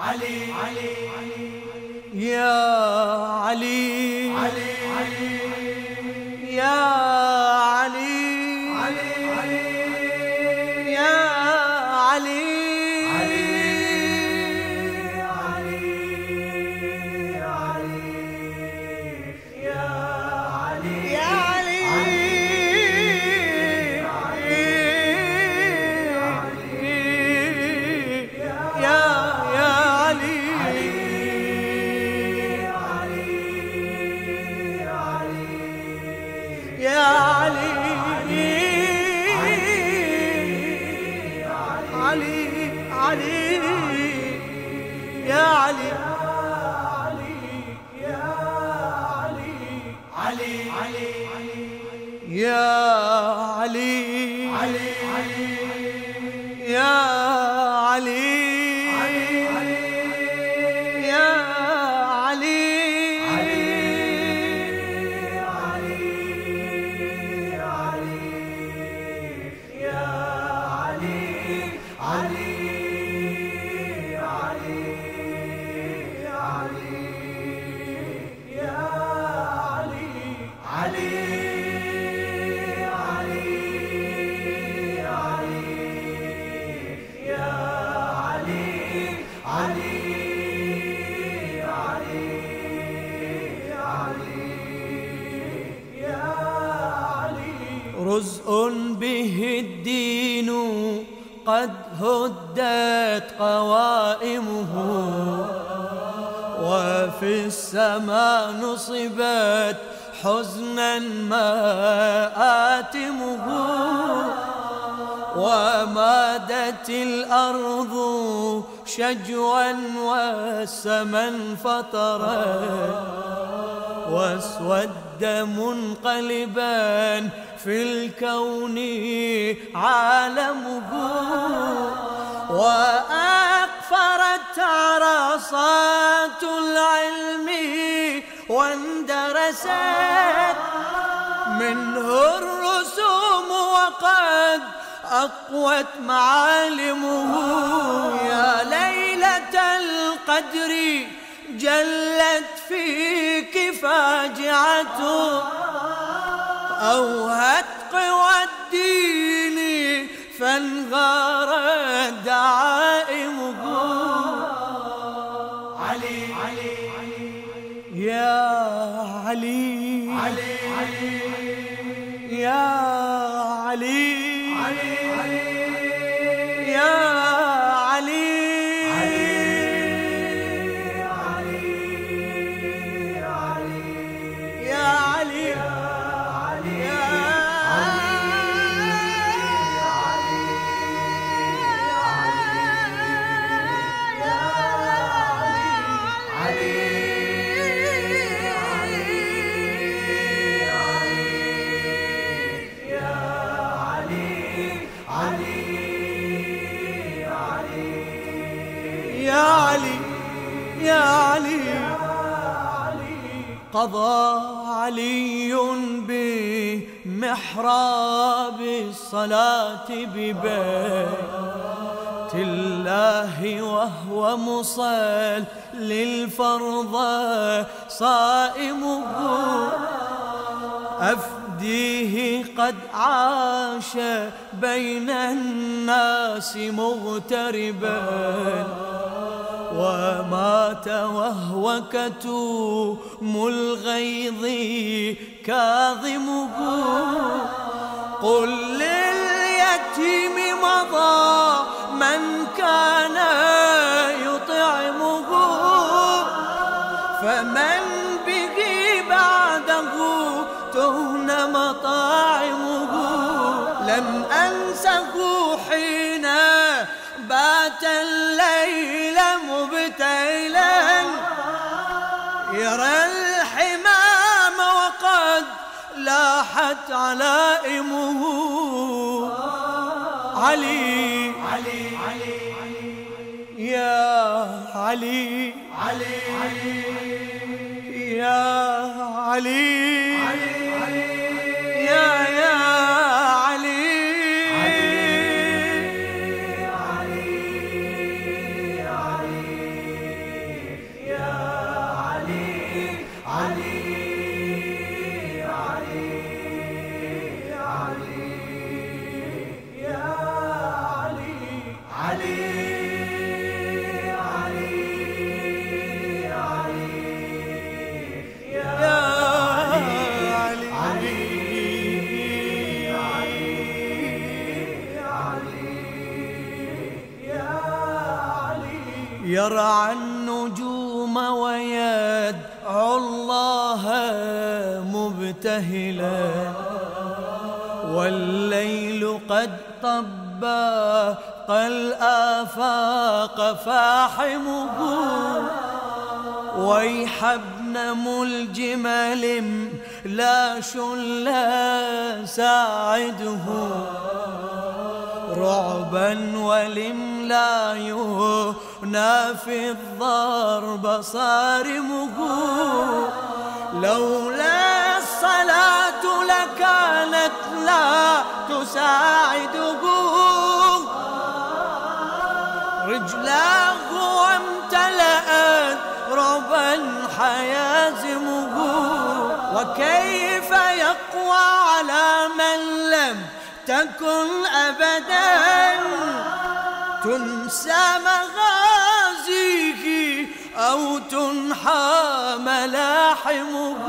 علي. علي يا علي. يا علي. يا علي. علي علي. يا علي. علي. يا علي. قد هدت قوائمه وفي السماء نصبت حزنا مآتمه ومادت الأرض شجوا والسماء فطرت واسود منقلبا في الكون عالمه. واندرست منه الرسوم وقد أقوت معالمه. يا ليلة القدر جلت فيك فاجعة. أوهت قوى الدين فانغارت دعائمه. علي علي. يا علي. علي. يا علي. يا علي يا علي. قضى علي بمحراب الصلاة ببيت الله وهو مصل للفرض صائمه. أفديه قد عاش بين الناس مغتربا. ومات وهو كتوم الغيظ كاظمه. قل لليتيم مضى من كان يطعمه. فمن مطاعمه لم أنسه حين بات الليل مبتيلا يرى الحمام وقد لاحت علائمه. علي علي علي. يا علي علي يا علي. يا يرعى النجوم ويدعو الله مبتهلا. والليل قد طبق الآفاق فاحمه. ويح ابن ملجمل لا شلا ساعده. رعبا ولم لا ينافي الضرب صارمه. لولا الصلاة لكانت لا تساعده. رجلاه وامتلأت ربا حيازمه. وكيف يقوى على من لم تكن أبدا. تنسى مغازيه أو تنحى ملاحمه.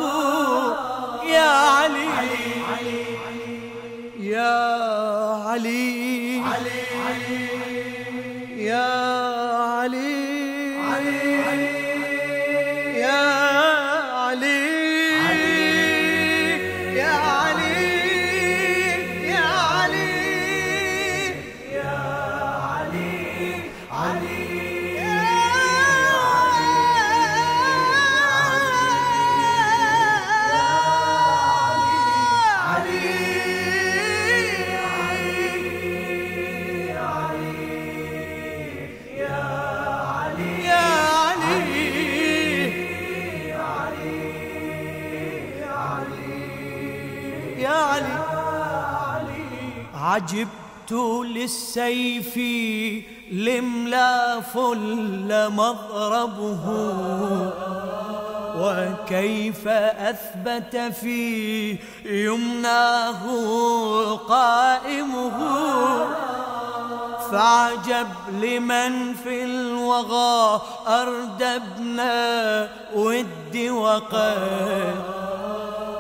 عجبت للسيف لملا فل مضربه وكيف أثبت في يمناه قائمه؟ فعجب لمن في الوغى أردبنا ود وقد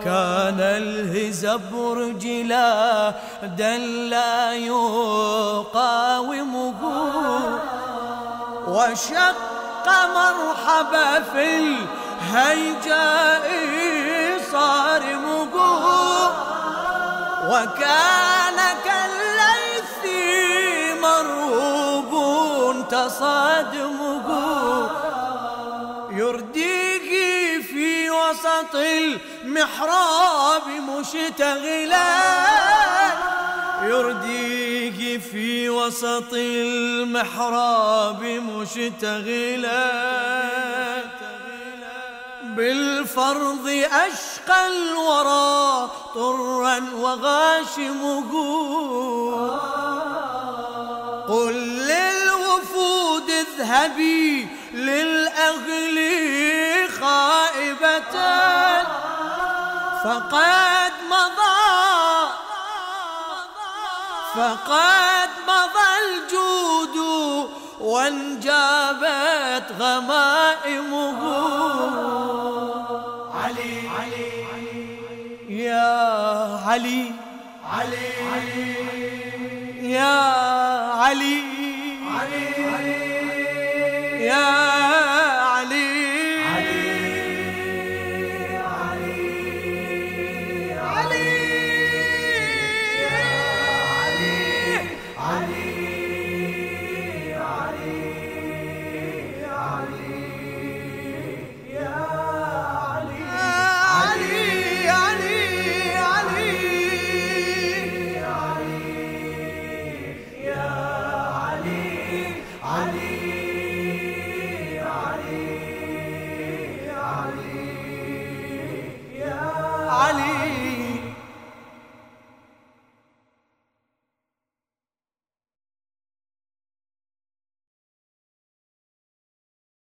كان الهزبر جلا لا يقاومه. وشق مرحبا في الهيجاء صارمه. وكان كالليث مرهوب تصادمه. وسط المحراب مشتغلا يرديه في وسط المحراب مشتغلا بالفرض أشقى الورى طرا وغاشمه. قل للوفود اذهبي للأهل فقد مضى فقد مضى الجود وانجابت غمائمه. علي علي. يا علي علي. يا علي يا